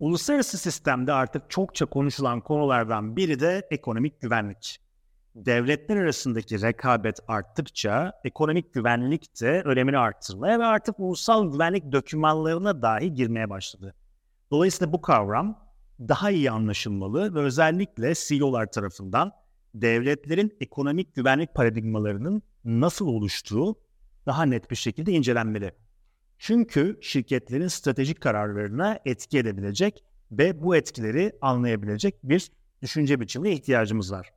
Uluslararası sistemde artık çokça konuşulan konulardan biri de ekonomik güvenlik. Devletler arasındaki rekabet arttıkça ekonomik güvenlik de önemini arttırmaya ve artık ulusal güvenlik dokümanlarına dahi girmeye başladı. Dolayısıyla bu kavram daha iyi anlaşılmalı ve özellikle CEO'lar tarafından devletlerin ekonomik güvenlik paradigmalarının nasıl oluştuğu daha net bir şekilde incelenmeli. Çünkü şirketlerin stratejik kararlarına etki edebilecek ve bu etkileri anlayabilecek bir düşünce biçimine ihtiyacımız var.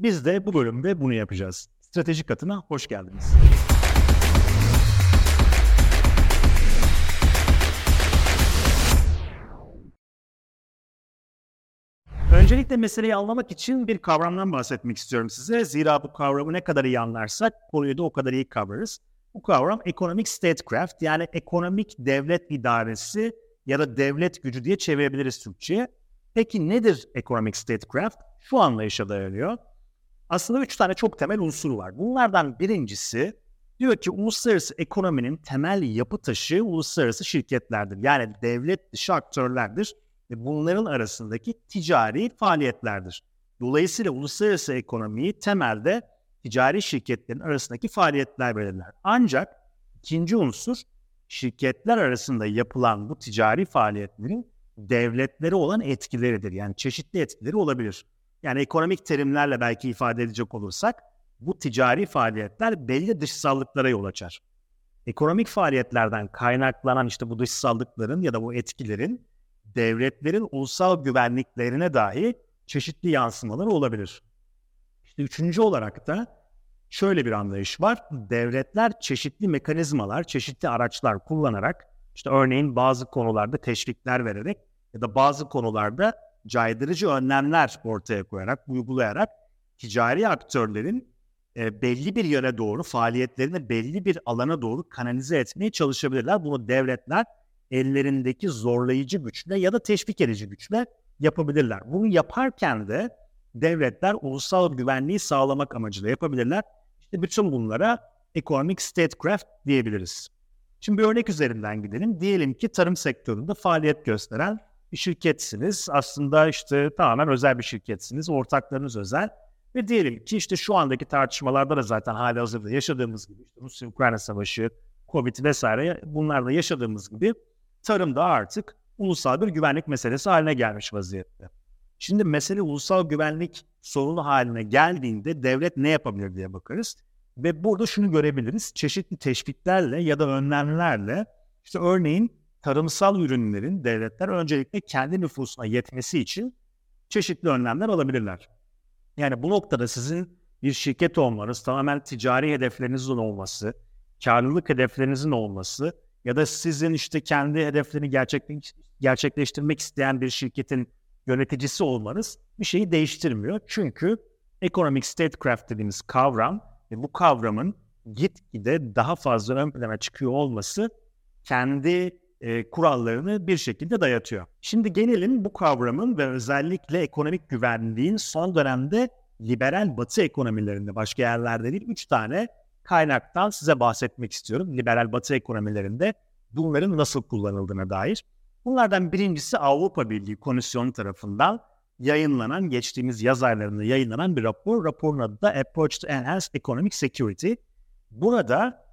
Biz de bu bölümde bunu yapacağız. Stratejik katına hoş geldiniz. Öncelikle meseleyi anlamak için bir kavramdan bahsetmek istiyorum size. Zira bu kavramı ne kadar iyi anlarsak konuyu da o kadar iyi kavrarız. Bu kavram Economic Statecraft yani ekonomik devlet idaresi ya da devlet gücü diye çevirebiliriz Türkçe'ye. Peki nedir Economic Statecraft? Şu anlayışa dayanıyor. Aslında üç tane çok temel unsur var. Bunlardan birincisi diyor ki uluslararası ekonominin temel yapı taşı uluslararası şirketlerdir. Yani devlet dışı aktörlerdir ve bunların arasındaki ticari faaliyetlerdir. Dolayısıyla uluslararası ekonomiyi temelde ticari şirketlerin arasındaki faaliyetler belirler. Ancak ikinci unsur şirketler arasında yapılan bu ticari faaliyetlerin devletleri olan etkileridir. Yani çeşitli etkileri olabilir. Yani ekonomik terimlerle belki ifade edecek olursak bu ticari faaliyetler belli dışsallıklara yol açar. Ekonomik faaliyetlerden kaynaklanan işte bu dışsallıkların ya da bu etkilerin devletlerin ulusal güvenliklerine dahi çeşitli yansımaları olabilir. Üçüncü olarak da şöyle bir anlayış var. Devletler çeşitli mekanizmalar, çeşitli araçlar kullanarak işte örneğin bazı konularda teşvikler vererek ya da bazı konularda caydırıcı önlemler ortaya koyarak, uygulayarak ticari aktörlerin e, belli bir yöne doğru faaliyetlerini belli bir alana doğru kanalize etmeye çalışabilirler. Bunu devletler ellerindeki zorlayıcı güçle ya da teşvik edici güçle yapabilirler. Bunu yaparken de devletler ulusal güvenliği sağlamak amacıyla yapabilirler. İşte bütün bunlara economic statecraft diyebiliriz. Şimdi bir örnek üzerinden gidelim. Diyelim ki tarım sektöründe faaliyet gösteren bir şirketsiniz. Aslında işte tamamen özel bir şirketsiniz. Ortaklarınız özel. Ve diyelim ki işte şu andaki tartışmalarda da zaten hali hazırda yaşadığımız gibi işte Rusya-Ukrayna savaşı, Covid vesaire bunlarla yaşadığımız gibi tarımda artık ulusal bir güvenlik meselesi haline gelmiş vaziyette. Şimdi mesele ulusal güvenlik sorunu haline geldiğinde devlet ne yapabilir diye bakarız. Ve burada şunu görebiliriz. Çeşitli teşviklerle ya da önlemlerle işte örneğin tarımsal ürünlerin devletler öncelikle kendi nüfusuna yetmesi için çeşitli önlemler alabilirler. Yani bu noktada sizin bir şirket olmanız, tamamen ticari hedeflerinizin olması, karlılık hedeflerinizin olması ya da sizin işte kendi hedeflerini gerçekleştirmek isteyen bir şirketin yöneticisi olmanız bir şeyi değiştirmiyor. Çünkü economic statecraft dediğimiz kavram ve bu kavramın gitgide daha fazla ön plana çıkıyor olması kendi e, kurallarını bir şekilde dayatıyor. Şimdi gelelim bu kavramın ve özellikle ekonomik güvenliğin son dönemde liberal batı ekonomilerinde başka yerlerde değil 3 tane kaynaktan size bahsetmek istiyorum. Liberal batı ekonomilerinde bunların nasıl kullanıldığına dair. Bunlardan birincisi Avrupa Birliği Komisyonu tarafından yayınlanan, geçtiğimiz yaz aylarında yayınlanan bir rapor. Raporun adı da Approach to Enhance Economic Security. Burada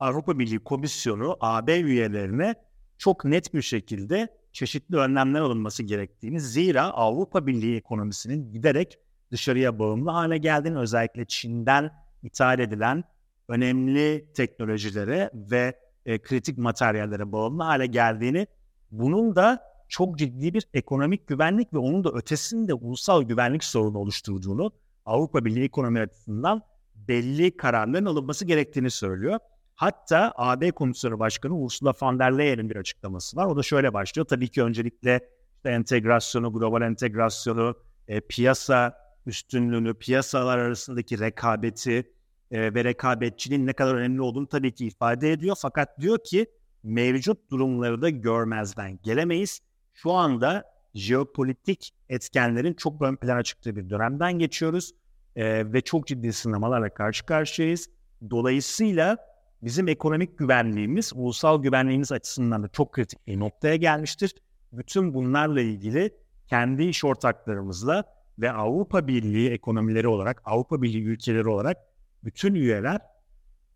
Avrupa Birliği Komisyonu AB üyelerine çok net bir şekilde çeşitli önlemler alınması gerektiğini, zira Avrupa Birliği ekonomisinin giderek dışarıya bağımlı hale geldiğini, özellikle Çin'den ithal edilen önemli teknolojilere ve e, kritik materyallere bağımlı hale geldiğini, bunun da çok ciddi bir ekonomik güvenlik ve onun da ötesinde ulusal güvenlik sorunu oluşturduğunu Avrupa Birliği ekonomi açısından belli kararların alınması gerektiğini söylüyor. Hatta AB Komisyonu Başkanı Ursula von der Leyen'in bir açıklaması var. O da şöyle başlıyor. Tabii ki öncelikle işte entegrasyonu, global entegrasyonu, e, piyasa üstünlüğünü, piyasalar arasındaki rekabeti, e, ve rekabetçiliğin ne kadar önemli olduğunu tabii ki ifade ediyor. Fakat diyor ki mevcut durumları da görmezden gelemeyiz. Şu anda jeopolitik etkenlerin çok ön plana çıktığı bir dönemden geçiyoruz e, ve çok ciddi sınamalarla karşı karşıyayız. Dolayısıyla bizim ekonomik güvenliğimiz, ulusal güvenliğimiz açısından da çok kritik bir noktaya gelmiştir. bütün bunlarla ilgili kendi iş ortaklarımızla ve Avrupa Birliği ekonomileri olarak, Avrupa Birliği ülkeleri olarak bütün üyeler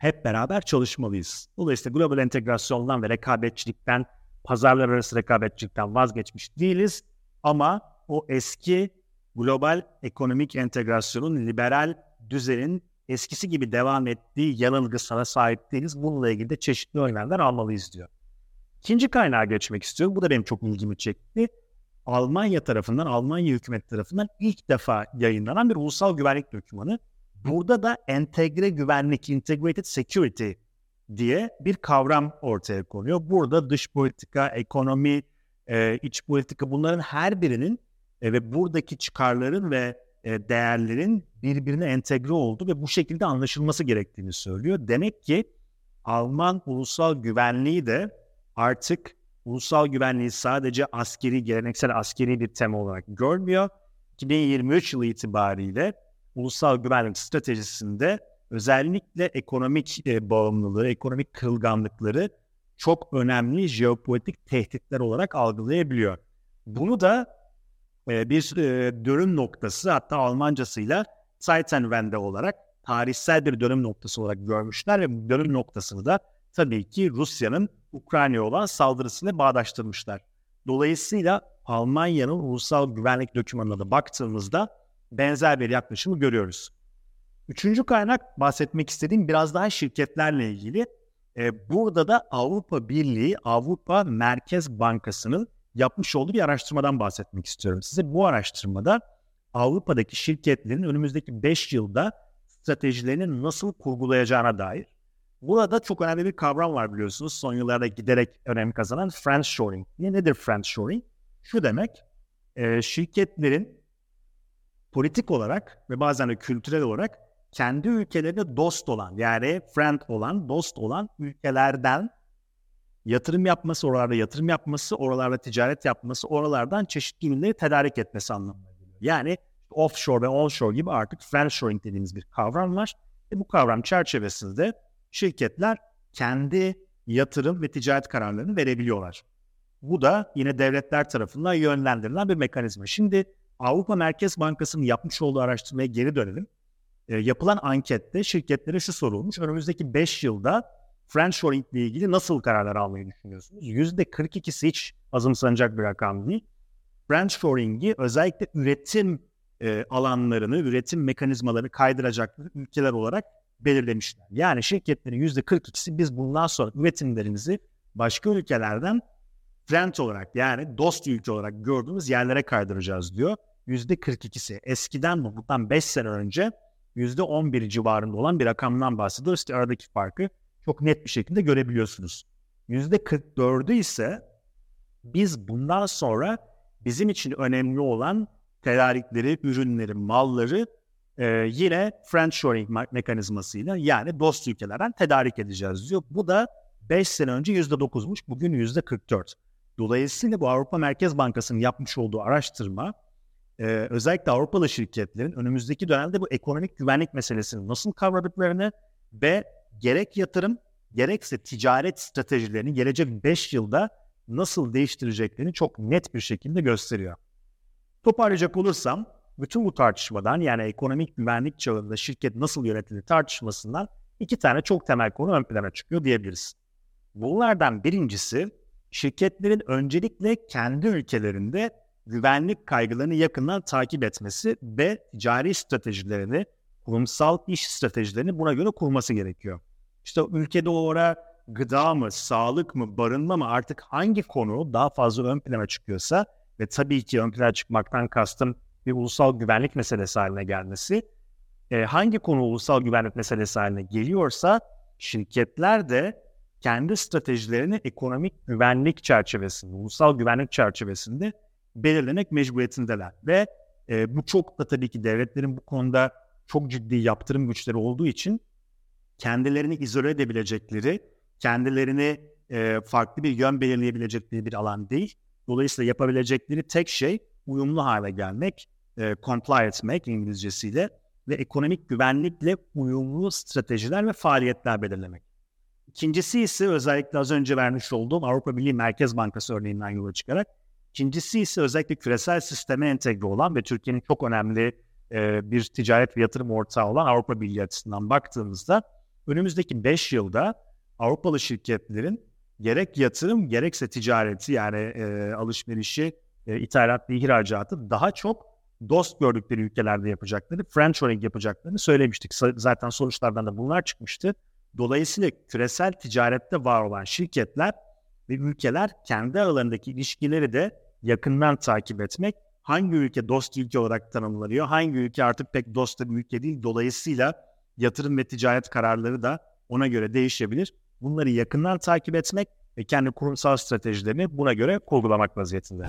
hep beraber çalışmalıyız. Dolayısıyla global entegrasyondan ve rekabetçilikten, pazarlar arası rekabetçilikten vazgeçmiş değiliz. Ama o eski global ekonomik entegrasyonun liberal düzenin eskisi gibi devam ettiği yanılgısına sahip değiliz. Bununla ilgili de çeşitli önlemler almalıyız diyor. İkinci kaynağa geçmek istiyorum. Bu da benim çok ilgimi çekti. Almanya tarafından, Almanya hükümet tarafından ilk defa yayınlanan bir ulusal güvenlik dokümanı. Burada da entegre güvenlik, integrated security diye bir kavram ortaya konuyor. Burada dış politika, ekonomi, e, iç politika bunların her birinin e, ve buradaki çıkarların ve e, değerlerin birbirine entegre olduğu ve bu şekilde anlaşılması gerektiğini söylüyor. Demek ki Alman ulusal güvenliği de artık ulusal güvenliği sadece askeri, geleneksel askeri bir tema olarak görmüyor. 2023 yılı itibariyle ulusal güvenlik stratejisinde özellikle ekonomik e, bağımlılığı, ekonomik kırılganlıkları çok önemli jeopolitik tehditler olarak algılayabiliyor. Bunu da e, bir e, dönüm noktası hatta Almancasıyla Zeitenwende olarak tarihsel bir dönüm noktası olarak görmüşler ve bu dönüm noktasını da tabii ki Rusya'nın Ukrayna'ya olan saldırısıyla bağdaştırmışlar. Dolayısıyla Almanya'nın ulusal güvenlik dokümanına da baktığımızda benzer bir yaklaşımı görüyoruz. Üçüncü kaynak bahsetmek istediğim biraz daha şirketlerle ilgili. Ee, burada da Avrupa Birliği, Avrupa Merkez Bankası'nın yapmış olduğu bir araştırmadan bahsetmek istiyorum size. Bu araştırmada Avrupa'daki şirketlerin önümüzdeki 5 yılda stratejilerini nasıl kurgulayacağına dair Burada çok önemli bir kavram var biliyorsunuz. Son yıllarda giderek önem kazanan friendshoring. Ne nedir friendshoring? Şu demek, e, şirketlerin politik olarak ve bazen de kültürel olarak kendi ülkelerine dost olan yani friend olan, dost olan ülkelerden yatırım yapması, oralarda yatırım yapması, oralarda ticaret yapması, oralardan çeşitli ürünleri tedarik etmesi anlamına geliyor. Yani offshore ve onshore gibi artık friendshoring dediğimiz bir kavram var. Ve bu kavram çerçevesinde şirketler kendi yatırım ve ticaret kararlarını verebiliyorlar. Bu da yine devletler tarafından yönlendirilen bir mekanizma. Şimdi Avrupa Merkez Bankası'nın yapmış olduğu araştırmaya geri dönelim. E, yapılan ankette şirketlere şu sorulmuş. Önümüzdeki 5 yılda friendshoring ile ilgili nasıl kararlar almayı düşünüyorsunuz? %42'si hiç azımsanacak bir rakam değil. Friendshoring'i özellikle üretim e, alanlarını, üretim mekanizmalarını kaydıracak ülkeler olarak belirlemişler. Yani şirketlerin %42'si biz bundan sonra üretimlerimizi başka ülkelerden friend olarak yani dost ülke olarak gördüğümüz yerlere kaydıracağız diyor. %42'si eskiden bu bundan 5 sene önce %11 civarında olan bir rakamdan bahsediyoruz. İşte aradaki farkı çok net bir şekilde görebiliyorsunuz. %44'ü ise biz bundan sonra bizim için önemli olan tedarikleri, ürünleri, malları e, yine friendshoring me- mekanizmasıyla yani dost ülkelerden tedarik edeceğiz diyor. Bu da 5 sene önce %9'muş, bugün %44. Dolayısıyla bu Avrupa Merkez Bankası'nın yapmış olduğu araştırma e, özellikle Avrupalı şirketlerin önümüzdeki dönemde bu ekonomik güvenlik meselesini nasıl kavradıklarını ve gerek yatırım gerekse ticaret stratejilerini gelecek 5 yılda nasıl değiştireceklerini çok net bir şekilde gösteriyor. Toparlayacak olursam bütün bu tartışmadan yani ekonomik güvenlik çağında şirket nasıl yönetilir tartışmasından iki tane çok temel konu ön plana çıkıyor diyebiliriz. Bunlardan birincisi şirketlerin öncelikle kendi ülkelerinde güvenlik kaygılarını yakından takip etmesi ve ticari stratejilerini, kurumsal iş stratejilerini buna göre kurması gerekiyor. İşte ülkede o ara gıda mı, sağlık mı, barınma mı artık hangi konu daha fazla ön plana çıkıyorsa ve tabii ki ön plana çıkmaktan kastım bir ulusal güvenlik meselesi haline gelmesi, e, hangi konu ulusal güvenlik meselesi haline geliyorsa şirketler de kendi stratejilerini ekonomik güvenlik çerçevesinde, ulusal güvenlik çerçevesinde belirlemek mecburiyetindeler. Ve e, bu çok da tabii ki devletlerin bu konuda çok ciddi yaptırım güçleri olduğu için kendilerini izole edebilecekleri, kendilerini e, farklı bir yön belirleyebilecekleri bir alan değil. Dolayısıyla yapabilecekleri tek şey uyumlu hale gelmek, e, comply etmek İngilizcesiyle ve ekonomik güvenlikle uyumlu stratejiler ve faaliyetler belirlemek. İkincisi ise özellikle az önce vermiş olduğum Avrupa Birliği Merkez Bankası örneğinden yola çıkarak İkincisi ise özellikle küresel sisteme entegre olan ve Türkiye'nin çok önemli e, bir ticaret ve yatırım ortağı olan Avrupa Birliği açısından baktığımızda önümüzdeki 5 yılda Avrupalı şirketlerin gerek yatırım gerekse ticareti yani e, alışverişi, e, ithalat ve ihracatı daha çok dost gördükleri ülkelerde yapacakları, friendshoring yapacaklarını söylemiştik. Zaten sonuçlardan da bunlar çıkmıştı. Dolayısıyla küresel ticarette var olan şirketler ve ülkeler kendi aralarındaki ilişkileri de yakından takip etmek, hangi ülke dost ülke olarak tanımlanıyor, hangi ülke artık pek dost bir ülke değil. Dolayısıyla yatırım ve ticaret kararları da ona göre değişebilir. Bunları yakından takip etmek ve kendi kurumsal stratejilerini buna göre kurgulamak vaziyetinde.